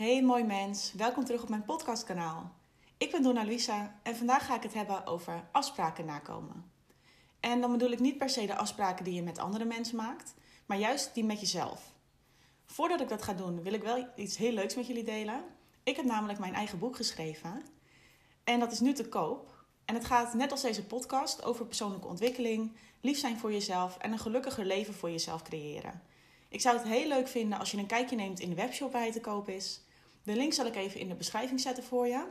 Hey mooi mens, welkom terug op mijn podcastkanaal. Ik ben Donna Luisa en vandaag ga ik het hebben over afspraken nakomen. En dan bedoel ik niet per se de afspraken die je met andere mensen maakt, maar juist die met jezelf. Voordat ik dat ga doen, wil ik wel iets heel leuks met jullie delen. Ik heb namelijk mijn eigen boek geschreven en dat is nu te koop. En het gaat net als deze podcast over persoonlijke ontwikkeling, lief zijn voor jezelf en een gelukkiger leven voor jezelf creëren. Ik zou het heel leuk vinden als je een kijkje neemt in de webshop waar hij te koop is. De link zal ik even in de beschrijving zetten voor je.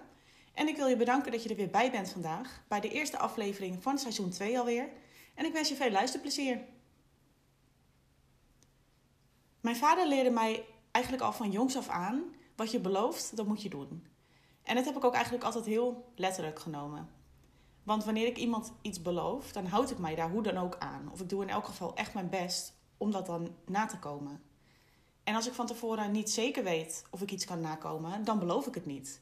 En ik wil je bedanken dat je er weer bij bent vandaag, bij de eerste aflevering van seizoen 2 alweer. En ik wens je veel luisterplezier. Mijn vader leerde mij eigenlijk al van jongs af aan: wat je belooft, dat moet je doen. En dat heb ik ook eigenlijk altijd heel letterlijk genomen. Want wanneer ik iemand iets beloof, dan houd ik mij daar hoe dan ook aan. Of ik doe in elk geval echt mijn best om dat dan na te komen. En als ik van tevoren niet zeker weet of ik iets kan nakomen, dan beloof ik het niet.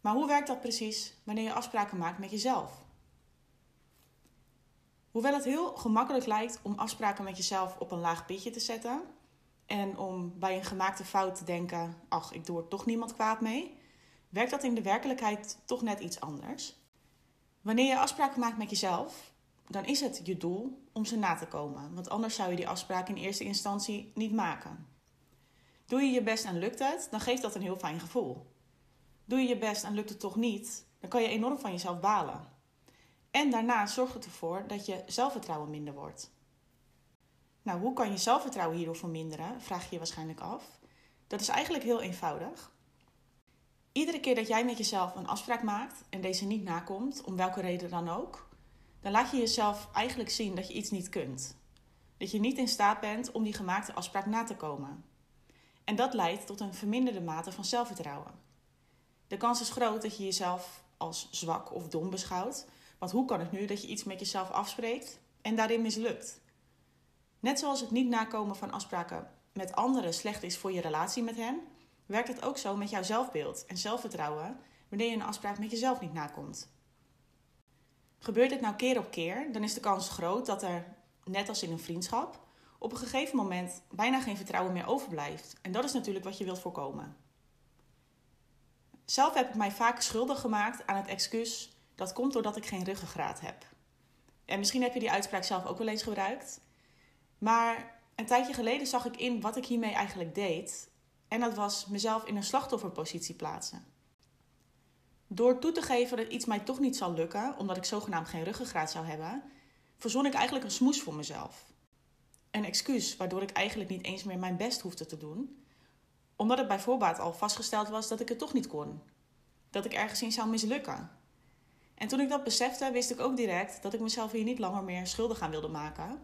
Maar hoe werkt dat precies wanneer je afspraken maakt met jezelf? Hoewel het heel gemakkelijk lijkt om afspraken met jezelf op een laag pitje te zetten en om bij een gemaakte fout te denken: ach, ik doe er toch niemand kwaad mee, werkt dat in de werkelijkheid toch net iets anders. Wanneer je afspraken maakt met jezelf, dan is het je doel om ze na te komen, want anders zou je die afspraak in eerste instantie niet maken. Doe je je best en lukt het, dan geeft dat een heel fijn gevoel. Doe je je best en lukt het toch niet, dan kan je enorm van jezelf balen. En daarna zorgt het ervoor dat je zelfvertrouwen minder wordt. Nou, hoe kan je zelfvertrouwen hierdoor verminderen? Vraag je je waarschijnlijk af. Dat is eigenlijk heel eenvoudig. Iedere keer dat jij met jezelf een afspraak maakt en deze niet nakomt, om welke reden dan ook, dan laat je jezelf eigenlijk zien dat je iets niet kunt. Dat je niet in staat bent om die gemaakte afspraak na te komen. En dat leidt tot een verminderde mate van zelfvertrouwen. De kans is groot dat je jezelf als zwak of dom beschouwt. Want hoe kan het nu dat je iets met jezelf afspreekt en daarin mislukt? Net zoals het niet nakomen van afspraken met anderen slecht is voor je relatie met hen, werkt het ook zo met jouw zelfbeeld en zelfvertrouwen wanneer je een afspraak met jezelf niet nakomt. Gebeurt dit nou keer op keer, dan is de kans groot dat er, net als in een vriendschap, op een gegeven moment bijna geen vertrouwen meer overblijft. En dat is natuurlijk wat je wilt voorkomen. Zelf heb ik mij vaak schuldig gemaakt aan het excuus dat komt doordat ik geen ruggengraat heb. En misschien heb je die uitspraak zelf ook wel eens gebruikt. Maar een tijdje geleden zag ik in wat ik hiermee eigenlijk deed. En dat was mezelf in een slachtofferpositie plaatsen. Door toe te geven dat iets mij toch niet zal lukken, omdat ik zogenaamd geen ruggengraat zou hebben, verzon ik eigenlijk een smoes voor mezelf. Een excuus waardoor ik eigenlijk niet eens meer mijn best hoefde te doen, omdat het bij voorbaat al vastgesteld was dat ik het toch niet kon. Dat ik ergens in zou mislukken. En toen ik dat besefte, wist ik ook direct dat ik mezelf hier niet langer meer schuldig aan wilde maken,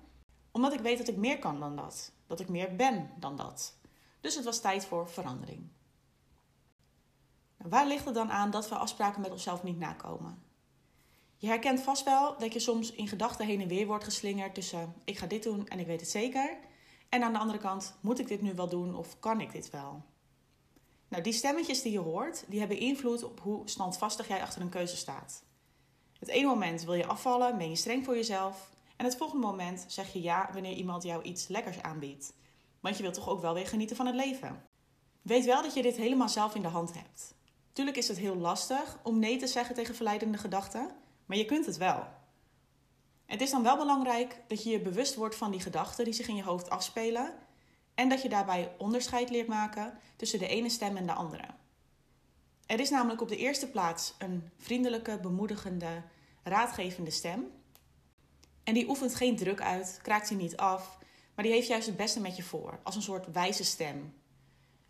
omdat ik weet dat ik meer kan dan dat, dat ik meer ben dan dat. Dus het was tijd voor verandering. Waar ligt het dan aan dat we afspraken met onszelf niet nakomen? Je herkent vast wel dat je soms in gedachten heen en weer wordt geslingerd tussen ik ga dit doen en ik weet het zeker. En aan de andere kant, moet ik dit nu wel doen of kan ik dit wel? Nou, die stemmetjes die je hoort, die hebben invloed op hoe standvastig jij achter een keuze staat. Het ene moment wil je afvallen, ben je streng voor jezelf. En het volgende moment zeg je ja wanneer iemand jou iets lekkers aanbiedt. Want je wilt toch ook wel weer genieten van het leven. Weet wel dat je dit helemaal zelf in de hand hebt. Tuurlijk is het heel lastig om nee te zeggen tegen verleidende gedachten, maar je kunt het wel. Het is dan wel belangrijk dat je je bewust wordt van die gedachten die zich in je hoofd afspelen en dat je daarbij onderscheid leert maken tussen de ene stem en de andere. Er is namelijk op de eerste plaats een vriendelijke, bemoedigende, raadgevende stem. En die oefent geen druk uit, kraakt die niet af, maar die heeft juist het beste met je voor, als een soort wijze stem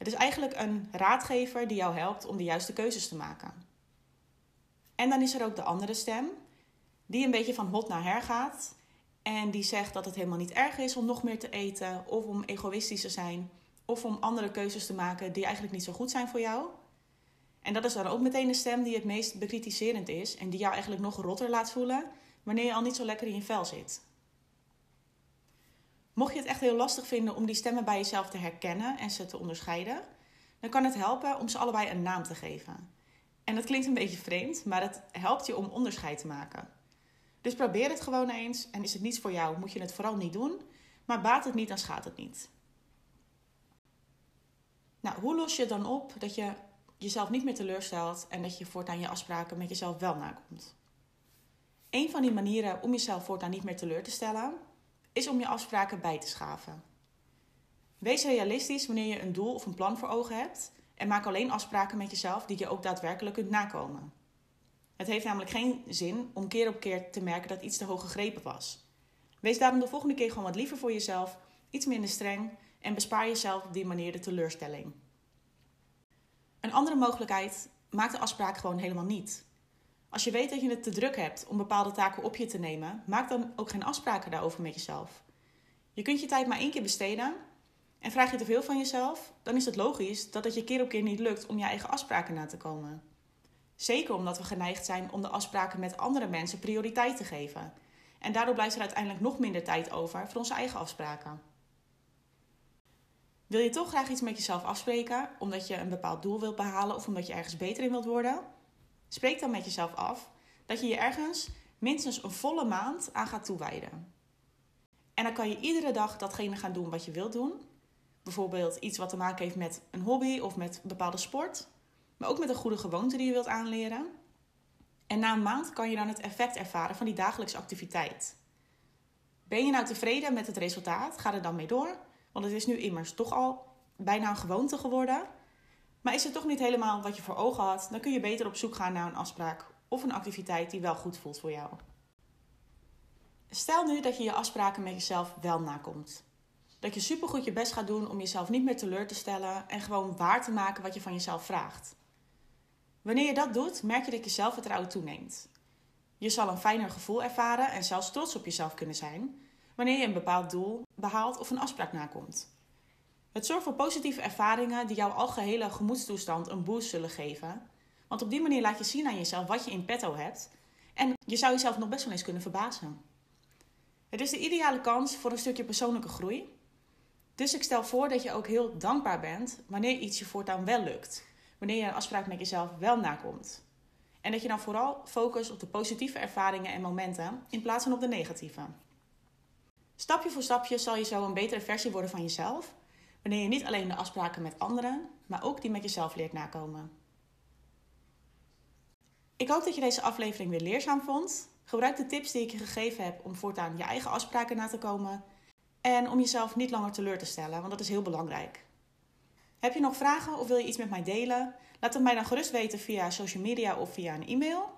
het is eigenlijk een raadgever die jou helpt om de juiste keuzes te maken. En dan is er ook de andere stem, die een beetje van hot naar her gaat. En die zegt dat het helemaal niet erg is om nog meer te eten, of om egoïstisch te zijn, of om andere keuzes te maken die eigenlijk niet zo goed zijn voor jou. En dat is dan ook meteen de stem die het meest bekritiserend is en die jou eigenlijk nog rotter laat voelen wanneer je al niet zo lekker in je vel zit. Mocht je het echt heel lastig vinden om die stemmen bij jezelf te herkennen en ze te onderscheiden, dan kan het helpen om ze allebei een naam te geven. En dat klinkt een beetje vreemd, maar het helpt je om onderscheid te maken. Dus probeer het gewoon eens en is het niets voor jou, moet je het vooral niet doen, maar baat het niet, dan schaadt het niet. Nou, hoe los je het dan op dat je jezelf niet meer teleurstelt en dat je voortaan je afspraken met jezelf wel nakomt? Een van die manieren om jezelf voortaan niet meer teleur te stellen, is om je afspraken bij te schaven. Wees realistisch wanneer je een doel of een plan voor ogen hebt en maak alleen afspraken met jezelf die je ook daadwerkelijk kunt nakomen. Het heeft namelijk geen zin om keer op keer te merken dat iets te hoog gegrepen was. Wees daarom de volgende keer gewoon wat liever voor jezelf, iets minder streng en bespaar jezelf op die manier de teleurstelling. Een andere mogelijkheid, maak de afspraak gewoon helemaal niet. Als je weet dat je het te druk hebt om bepaalde taken op je te nemen, maak dan ook geen afspraken daarover met jezelf. Je kunt je tijd maar één keer besteden en vraag je te veel van jezelf, dan is het logisch dat het je keer op keer niet lukt om je eigen afspraken na te komen. Zeker omdat we geneigd zijn om de afspraken met andere mensen prioriteit te geven. En daardoor blijft er uiteindelijk nog minder tijd over voor onze eigen afspraken. Wil je toch graag iets met jezelf afspreken, omdat je een bepaald doel wilt behalen of omdat je ergens beter in wilt worden? Spreek dan met jezelf af dat je je ergens minstens een volle maand aan gaat toewijden. En dan kan je iedere dag datgene gaan doen wat je wilt doen. Bijvoorbeeld iets wat te maken heeft met een hobby of met een bepaalde sport, maar ook met een goede gewoonte die je wilt aanleren. En na een maand kan je dan het effect ervaren van die dagelijkse activiteit. Ben je nou tevreden met het resultaat? Ga er dan mee door, want het is nu immers toch al bijna een gewoonte geworden. Maar is het toch niet helemaal wat je voor ogen had, dan kun je beter op zoek gaan naar een afspraak of een activiteit die wel goed voelt voor jou. Stel nu dat je je afspraken met jezelf wel nakomt. Dat je supergoed je best gaat doen om jezelf niet meer teleur te stellen en gewoon waar te maken wat je van jezelf vraagt. Wanneer je dat doet, merk je dat je zelfvertrouwen toeneemt. Je zal een fijner gevoel ervaren en zelfs trots op jezelf kunnen zijn wanneer je een bepaald doel behaalt of een afspraak nakomt. Het zorgt voor positieve ervaringen die jouw algehele gemoedstoestand een boost zullen geven. Want op die manier laat je zien aan jezelf wat je in petto hebt. En je zou jezelf nog best wel eens kunnen verbazen. Het is de ideale kans voor een stukje persoonlijke groei. Dus ik stel voor dat je ook heel dankbaar bent wanneer iets je voortaan wel lukt. Wanneer je een afspraak met jezelf wel nakomt. En dat je dan vooral focust op de positieve ervaringen en momenten in plaats van op de negatieve. Stapje voor stapje zal je zo een betere versie worden van jezelf Wanneer je niet alleen de afspraken met anderen, maar ook die met jezelf leert nakomen. Ik hoop dat je deze aflevering weer leerzaam vond. Gebruik de tips die ik je gegeven heb om voortaan je eigen afspraken na te komen. En om jezelf niet langer teleur te stellen, want dat is heel belangrijk. Heb je nog vragen of wil je iets met mij delen? Laat het mij dan gerust weten via social media of via een e-mail.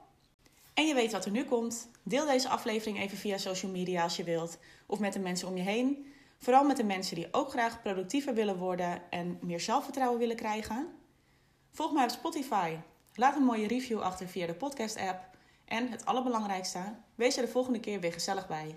En je weet wat er nu komt. Deel deze aflevering even via social media als je wilt, of met de mensen om je heen. Vooral met de mensen die ook graag productiever willen worden en meer zelfvertrouwen willen krijgen. Volg mij op Spotify. Laat een mooie review achter via de podcast-app. En het allerbelangrijkste, wees er de volgende keer weer gezellig bij.